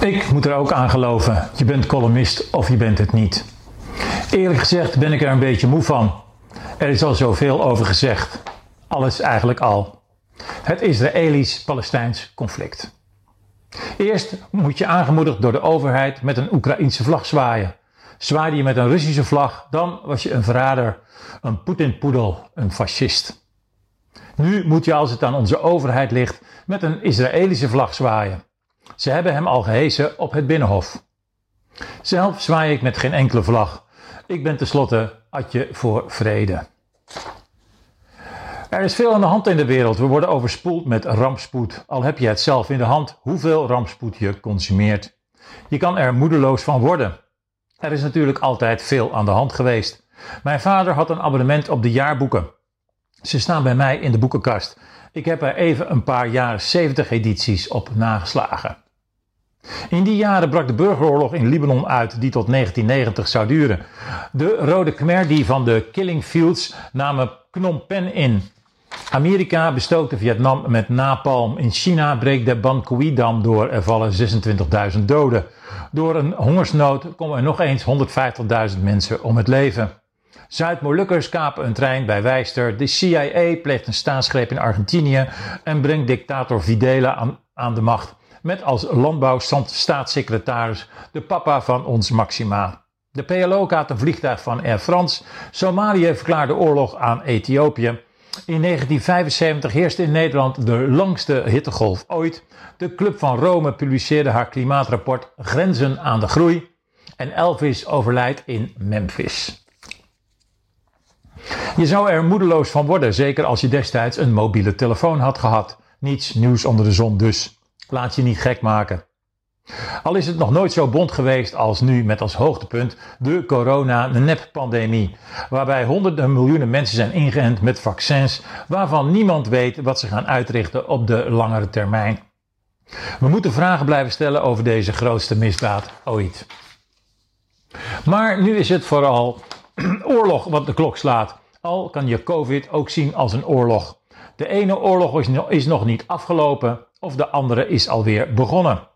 Ik moet er ook aan geloven. Je bent columnist of je bent het niet. Eerlijk gezegd ben ik er een beetje moe van. Er is al zoveel over gezegd. Alles eigenlijk al. Het Israëlisch-Palestijns conflict. Eerst moet je aangemoedigd door de overheid met een Oekraïense vlag zwaaien. Zwaaide je met een Russische vlag, dan was je een verrader, een Poetin-poedel, een fascist. Nu moet je, als het aan onze overheid ligt, met een Israëlische vlag zwaaien. Ze hebben hem al gehesen op het Binnenhof. Zelf zwaai ik met geen enkele vlag. Ik ben tenslotte Atje voor vrede. Er is veel aan de hand in de wereld. We worden overspoeld met rampspoed. Al heb je het zelf in de hand hoeveel rampspoed je consumeert. Je kan er moedeloos van worden. Er is natuurlijk altijd veel aan de hand geweest. Mijn vader had een abonnement op de jaarboeken. Ze staan bij mij in de boekenkast. Ik heb er even een paar jaren 70 edities op nageslagen. In die jaren brak de burgeroorlog in Libanon uit, die tot 1990 zou duren. De Rode Khmer die van de Killing Fields namen Phnom Penh in. Amerika bestookte Vietnam met napalm. In China breekt de Ban Cui-dam door. Er vallen 26.000 doden. Door een hongersnood komen er nog eens 150.000 mensen om het leven. Zuid-Molukkers kapen een trein bij Wijster. De CIA pleegt een staatsgreep in Argentinië en brengt dictator Videla aan, aan de macht. Met als landbouwstaatssecretaris de papa van ons Maxima. De PLO kaart een vliegtuig van Air France. Somalië verklaarde oorlog aan Ethiopië. In 1975 heerste in Nederland de langste hittegolf ooit. De Club van Rome publiceerde haar klimaatrapport Grenzen aan de Groei. En Elvis overlijdt in Memphis. Je zou er moedeloos van worden, zeker als je destijds een mobiele telefoon had gehad. Niets nieuws onder de zon dus. Laat je niet gek maken. Al is het nog nooit zo bond geweest als nu met als hoogtepunt de corona-nep-pandemie, waarbij honderden miljoenen mensen zijn ingeënt met vaccins waarvan niemand weet wat ze gaan uitrichten op de langere termijn. We moeten vragen blijven stellen over deze grootste misdaad ooit. Maar nu is het vooral oorlog wat de klok slaat. Al kan je COVID ook zien als een oorlog. De ene oorlog is nog niet afgelopen of de andere is alweer begonnen.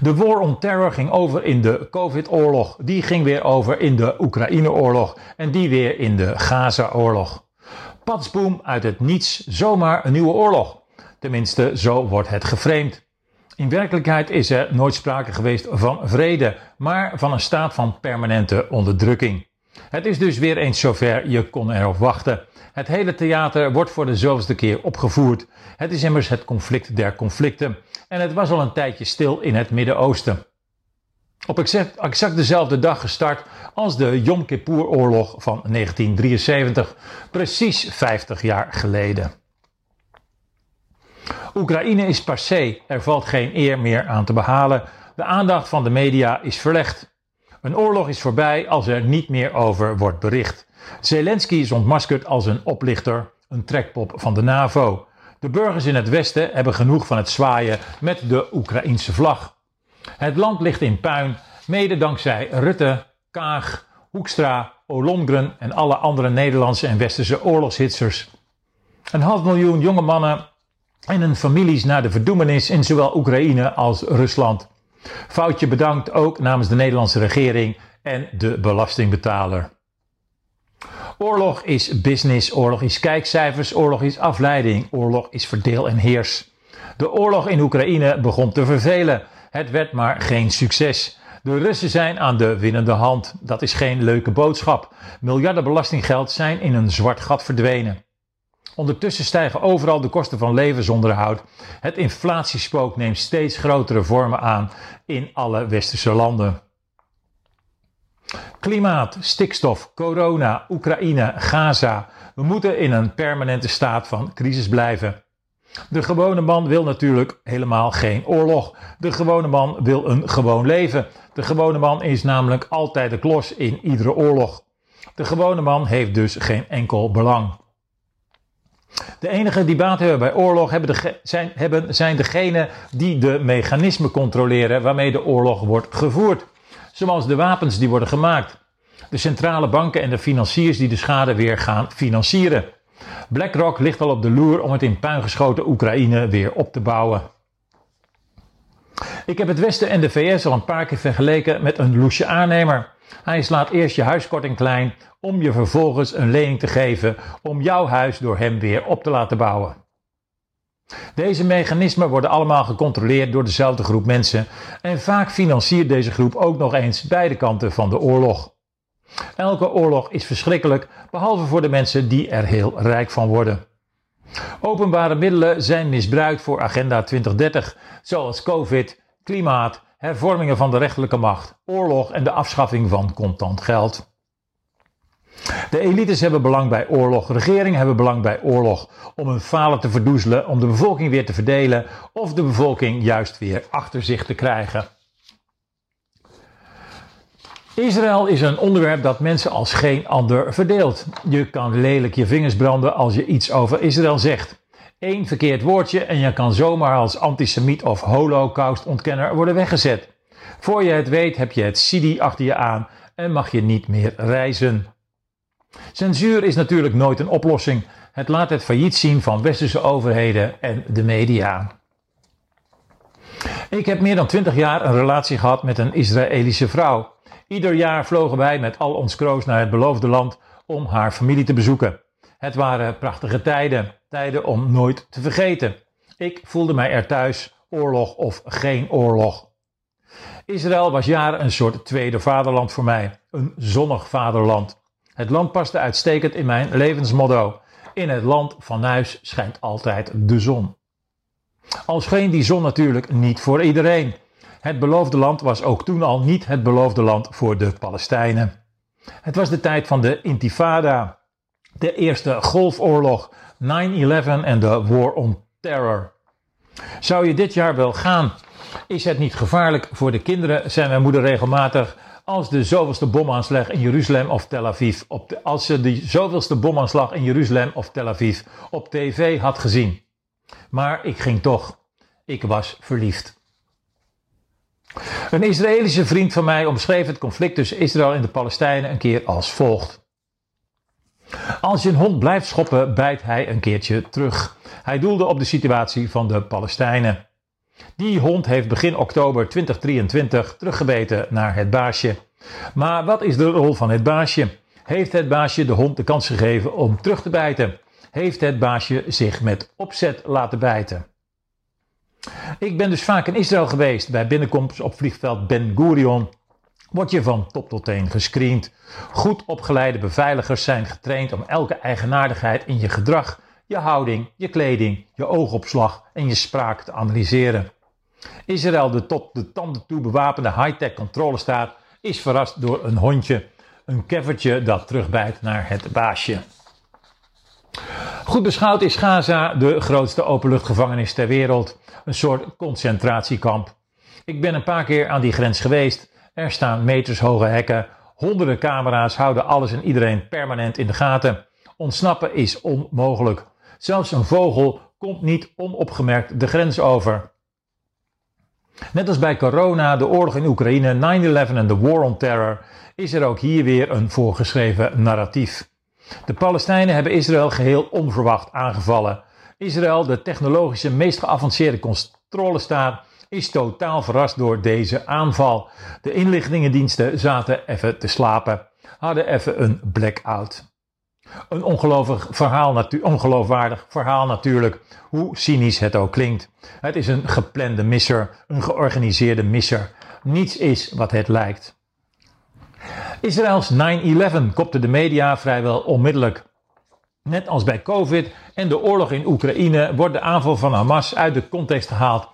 De war on terror ging over in de COVID-oorlog. Die ging weer over in de Oekraïne-oorlog. En die weer in de Gaza-oorlog. Patsboom uit het niets, zomaar een nieuwe oorlog. Tenminste, zo wordt het geframed. In werkelijkheid is er nooit sprake geweest van vrede, maar van een staat van permanente onderdrukking. Het is dus weer eens zover, je kon erop wachten. Het hele theater wordt voor de zoveelste keer opgevoerd. Het is immers het conflict der conflicten. En het was al een tijdje stil in het Midden-Oosten. Op exact, dezelfde dag gestart als de Yom Kippur-oorlog van 1973, precies 50 jaar geleden. Oekraïne is passé, er valt geen eer meer aan te behalen. De aandacht van de media is verlegd. Een oorlog is voorbij als er niet meer over wordt bericht. Zelensky is ontmaskerd als een oplichter, een trekpop van de NAVO. De burgers in het Westen hebben genoeg van het zwaaien met de Oekraïense vlag. Het land ligt in puin, mede dankzij Rutte, Kaag, Hoekstra, Olongren en alle andere Nederlandse en Westerse oorlogshitsers. Een half miljoen jonge mannen en hun families naar de verdoemenis in zowel Oekraïne als Rusland. Foutje bedankt ook namens de Nederlandse regering en de belastingbetaler. Oorlog is business, oorlog is kijkcijfers, oorlog is afleiding, oorlog is verdeel en heers. De oorlog in Oekraïne begon te vervelen. Het werd maar geen succes. De Russen zijn aan de winnende hand. Dat is geen leuke boodschap. Miljarden belastinggeld zijn in een zwart gat verdwenen. Ondertussen stijgen overal de kosten van levensonderhoud. Het inflatiespook neemt steeds grotere vormen aan in alle westerse landen. Klimaat, stikstof, corona, Oekraïne, Gaza. We moeten in een permanente staat van crisis blijven. De gewone man wil natuurlijk helemaal geen oorlog. De gewone man wil een gewoon leven. De gewone man is namelijk altijd de klos in iedere oorlog. De gewone man heeft dus geen enkel belang. De enige die baat hebben bij oorlog hebben de, zijn, hebben, zijn degenen die de mechanismen controleren waarmee de oorlog wordt gevoerd. Zoals de wapens die worden gemaakt. De centrale banken en de financiers die de schade weer gaan financieren. BlackRock ligt al op de loer om het in puin geschoten Oekraïne weer op te bouwen. Ik heb het Westen en de VS al een paar keer vergeleken met een loesje aannemer. Hij slaat eerst je huiskorting klein om je vervolgens een lening te geven om jouw huis door hem weer op te laten bouwen. Deze mechanismen worden allemaal gecontroleerd door dezelfde groep mensen en vaak financiert deze groep ook nog eens beide kanten van de oorlog. Elke oorlog is verschrikkelijk, behalve voor de mensen die er heel rijk van worden. Openbare middelen zijn misbruikt voor Agenda 2030, zoals COVID, klimaat, hervormingen van de rechterlijke macht, oorlog en de afschaffing van contant geld. De elites hebben belang bij oorlog, regeringen hebben belang bij oorlog om hun falen te verdoezelen, om de bevolking weer te verdelen of de bevolking juist weer achter zich te krijgen. Israël is een onderwerp dat mensen als geen ander verdeelt. Je kan lelijk je vingers branden als je iets over Israël zegt. Eén verkeerd woordje en je kan zomaar als antisemiet of holocaust-ontkenner worden weggezet. Voor je het weet heb je het Sidi achter je aan en mag je niet meer reizen. Censuur is natuurlijk nooit een oplossing. Het laat het failliet zien van westerse overheden en de media. Ik heb meer dan twintig jaar een relatie gehad met een Israëlische vrouw. Ieder jaar vlogen wij met al ons kroos naar het beloofde land om haar familie te bezoeken. Het waren prachtige tijden, tijden om nooit te vergeten. Ik voelde mij er thuis, oorlog of geen oorlog. Israël was jaren een soort tweede vaderland voor mij, een zonnig vaderland. Het land paste uitstekend in mijn levensmotto. In het land van huis schijnt altijd de zon. Al scheen die zon natuurlijk niet voor iedereen. Het beloofde land was ook toen al niet het beloofde land voor de Palestijnen. Het was de tijd van de Intifada, de Eerste Golfoorlog, 9-11 en de War on Terror. Zou je dit jaar wel gaan? Is het niet gevaarlijk voor de kinderen? Zijn mijn moeder regelmatig als de zoveelste bomaanslag in Jeruzalem of Tel Aviv op de, als ze de zoveelste bomaanslag in Jeruzalem of Tel Aviv op tv had gezien. Maar ik ging toch. Ik was verliefd. Een Israëlische vriend van mij omschreef het conflict tussen Israël en de Palestijnen een keer als volgt. Als je een hond blijft schoppen, bijt hij een keertje terug. Hij doelde op de situatie van de Palestijnen. Die hond heeft begin oktober 2023 teruggebeten naar het baasje. Maar wat is de rol van het baasje? Heeft het baasje de hond de kans gegeven om terug te bijten? Heeft het baasje zich met opzet laten bijten? Ik ben dus vaak in Israël geweest. Bij binnenkomst op vliegveld Ben Gurion word je van top tot teen gescreend. Goed opgeleide beveiligers zijn getraind om elke eigenaardigheid in je gedrag, je houding, je kleding, je oogopslag en je spraak te analyseren. Israël, de tot de tanden toe bewapende high-tech controlestaat, is verrast door een hondje, een keffertje dat terugbijt naar het baasje. Goed beschouwd is Gaza de grootste openluchtgevangenis ter wereld, een soort concentratiekamp. Ik ben een paar keer aan die grens geweest. Er staan metershoge hekken, honderden camera's houden alles en iedereen permanent in de gaten. Ontsnappen is onmogelijk. Zelfs een vogel komt niet onopgemerkt de grens over. Net als bij corona, de oorlog in Oekraïne, 9-11 en de War on Terror, is er ook hier weer een voorgeschreven narratief. De Palestijnen hebben Israël geheel onverwacht aangevallen. Israël, de technologische meest geavanceerde controlestaat, is totaal verrast door deze aanval. De inlichtingendiensten zaten even te slapen, hadden even een blackout. Een ongelooflijk verhaal, ongeloofwaardig verhaal natuurlijk, hoe cynisch het ook klinkt. Het is een geplande misser, een georganiseerde misser. Niets is wat het lijkt. Israëls 9-11 kopte de media vrijwel onmiddellijk. Net als bij COVID en de oorlog in Oekraïne wordt de aanval van Hamas uit de context gehaald.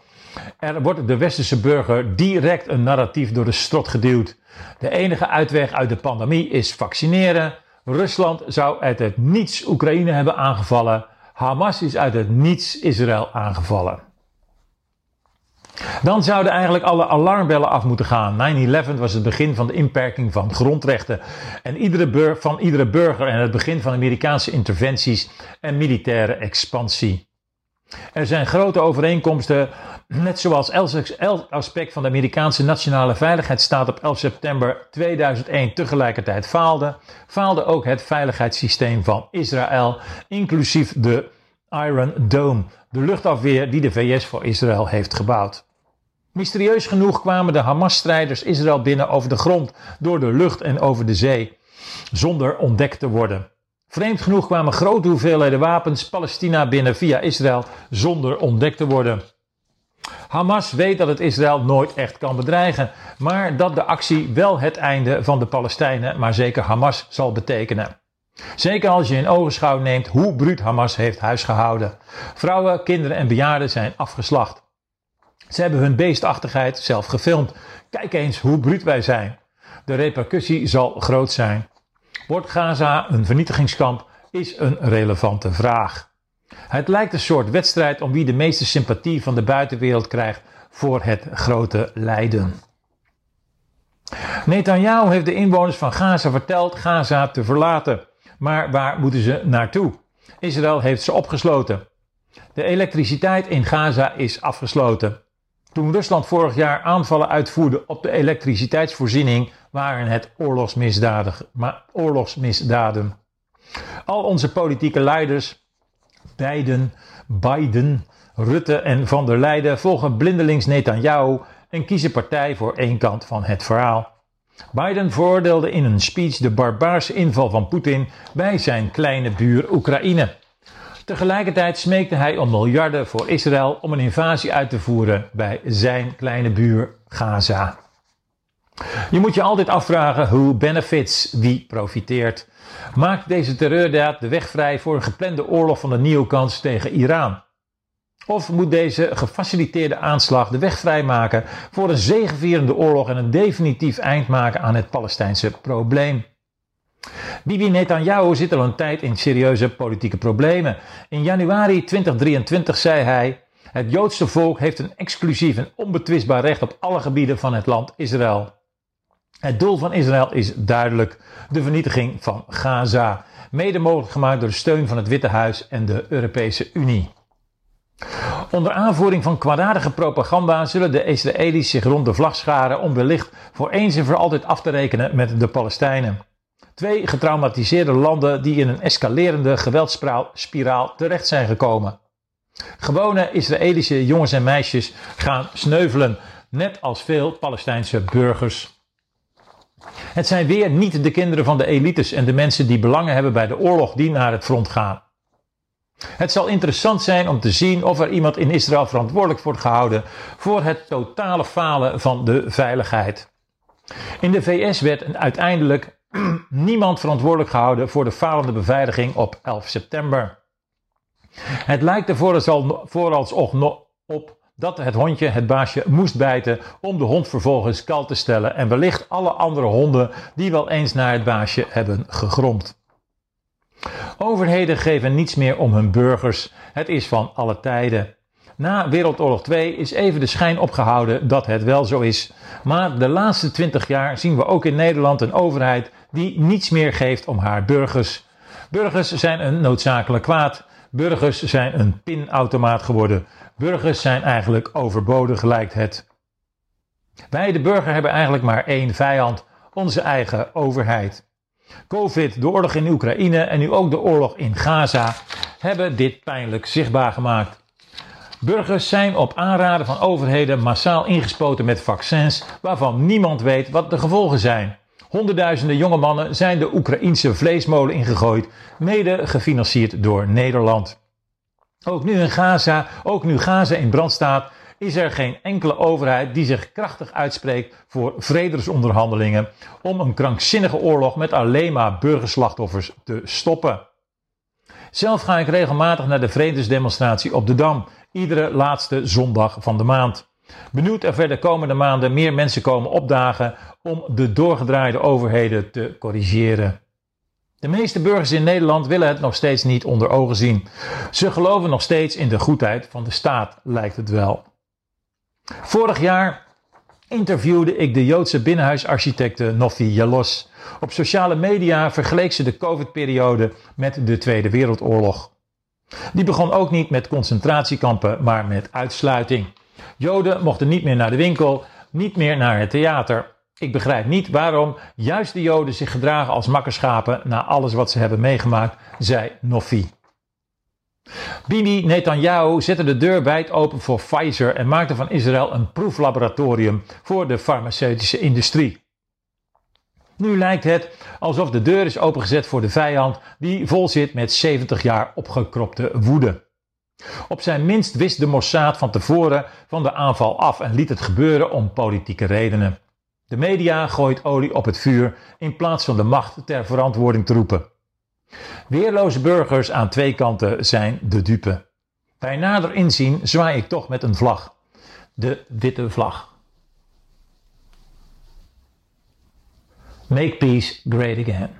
Er wordt de westerse burger direct een narratief door de strot geduwd. De enige uitweg uit de pandemie is vaccineren. Rusland zou uit het niets Oekraïne hebben aangevallen. Hamas is uit het niets Israël aangevallen. Dan zouden eigenlijk alle alarmbellen af moeten gaan. 9-11 was het begin van de inperking van grondrechten en iedere van iedere burger en het begin van Amerikaanse interventies en militaire expansie. Er zijn grote overeenkomsten, net zoals elk aspect van de Amerikaanse nationale veiligheidsstaat op 11 september 2001 tegelijkertijd faalde, faalde ook het veiligheidssysteem van Israël, inclusief de Iron Dome, de luchtafweer die de VS voor Israël heeft gebouwd. Mysterieus genoeg kwamen de Hamas-strijders Israël binnen over de grond, door de lucht en over de zee, zonder ontdekt te worden. Vreemd genoeg kwamen grote hoeveelheden wapens Palestina binnen via Israël, zonder ontdekt te worden. Hamas weet dat het Israël nooit echt kan bedreigen, maar dat de actie wel het einde van de Palestijnen, maar zeker Hamas zal betekenen. Zeker als je in ogenschouw neemt hoe bruut Hamas heeft huisgehouden. Vrouwen, kinderen en bejaarden zijn afgeslacht. Ze hebben hun beestachtigheid zelf gefilmd. Kijk eens hoe bruut wij zijn. De repercussie zal groot zijn. Wordt Gaza een vernietigingskamp? Is een relevante vraag. Het lijkt een soort wedstrijd om wie de meeste sympathie van de buitenwereld krijgt voor het grote lijden. Netanyahu heeft de inwoners van Gaza verteld Gaza te verlaten. Maar waar moeten ze naartoe? Israël heeft ze opgesloten. De elektriciteit in Gaza is afgesloten. Toen Rusland vorig jaar aanvallen uitvoerde op de elektriciteitsvoorziening, waren het oorlogsmisdaden. Al onze politieke leiders, Biden, Biden, Rutte en van der Leyen volgen blindelings Netanyahu en kiezen partij voor één kant van het verhaal. Biden veroordeelde in een speech de barbaarse inval van Poetin bij zijn kleine buur Oekraïne. Tegelijkertijd smeekte hij om miljarden voor Israël om een invasie uit te voeren bij zijn kleine buur Gaza. Je moet je altijd afvragen hoe benefits wie profiteert. Maakt deze terreurdaad de weg vrij voor een geplande oorlog van de neokans tegen Iran? Of moet deze gefaciliteerde aanslag de weg vrijmaken voor een zegevierende oorlog en een definitief eind maken aan het Palestijnse probleem? Bibi Netanyahu zit al een tijd in serieuze politieke problemen. In januari 2023 zei hij: Het Joodse volk heeft een exclusief en onbetwistbaar recht op alle gebieden van het land Israël. Het doel van Israël is duidelijk: de vernietiging van Gaza, mede mogelijk gemaakt door de steun van het Witte Huis en de Europese Unie. Onder aanvoering van kwaadaardige propaganda zullen de Israëli's zich rond de vlag scharen om wellicht voor eens en voor altijd af te rekenen met de Palestijnen. Twee getraumatiseerde landen die in een escalerende geweldsspiraal terecht zijn gekomen. Gewone Israëlische jongens en meisjes gaan sneuvelen, net als veel Palestijnse burgers. Het zijn weer niet de kinderen van de elites en de mensen die belangen hebben bij de oorlog die naar het front gaan. Het zal interessant zijn om te zien of er iemand in Israël verantwoordelijk wordt gehouden voor het totale falen van de veiligheid. In de VS werd uiteindelijk niemand verantwoordelijk gehouden voor de falende beveiliging op 11 september. Het lijkt er vooralsnog op dat het hondje het baasje moest bijten om de hond vervolgens kal te stellen en wellicht alle andere honden die wel eens naar het baasje hebben gegromd. Overheden geven niets meer om hun burgers. Het is van alle tijden. Na Wereldoorlog 2 is even de schijn opgehouden dat het wel zo is. Maar de laatste 20 jaar zien we ook in Nederland een overheid die niets meer geeft om haar burgers. Burgers zijn een noodzakelijk kwaad. Burgers zijn een pinautomaat geworden. Burgers zijn eigenlijk overbodig, lijkt het. Wij, de burger, hebben eigenlijk maar één vijand: onze eigen overheid. Covid, de oorlog in Oekraïne en nu ook de oorlog in Gaza hebben dit pijnlijk zichtbaar gemaakt. Burgers zijn op aanraden van overheden massaal ingespoten met vaccins waarvan niemand weet wat de gevolgen zijn. Honderdduizenden jonge mannen zijn de Oekraïense vleesmolen ingegooid, mede gefinancierd door Nederland. Ook nu in Gaza, ook nu Gaza in brand staat, is er geen enkele overheid die zich krachtig uitspreekt voor vredesonderhandelingen om een krankzinnige oorlog met alleen maar burgerslachtoffers te stoppen. Zelf ga ik regelmatig naar de vredesdemonstratie op de Dam, iedere laatste zondag van de maand. Benieuwd er de komende maanden meer mensen komen opdagen om de doorgedraaide overheden te corrigeren. De meeste burgers in Nederland willen het nog steeds niet onder ogen zien. Ze geloven nog steeds in de goedheid van de staat, lijkt het wel. Vorig jaar interviewde ik de Joodse binnenhuisarchitecte Nofi Jalos. Op sociale media vergeleek ze de COVID-periode met de Tweede Wereldoorlog. Die begon ook niet met concentratiekampen, maar met uitsluiting. Joden mochten niet meer naar de winkel, niet meer naar het theater. Ik begrijp niet waarom juist de Joden zich gedragen als makkerschapen na alles wat ze hebben meegemaakt, zei Nofi. Bibi Netanyahu zette de deur wijd open voor Pfizer en maakte van Israël een proeflaboratorium voor de farmaceutische industrie. Nu lijkt het alsof de deur is opengezet voor de vijand die vol zit met 70 jaar opgekropte woede. Op zijn minst wist de Mossad van tevoren van de aanval af en liet het gebeuren om politieke redenen. De media gooit olie op het vuur in plaats van de macht ter verantwoording te roepen. Weerloze burgers aan twee kanten zijn de dupe. Bij nader inzien zwaai ik toch met een vlag. De witte vlag. Make peace great again.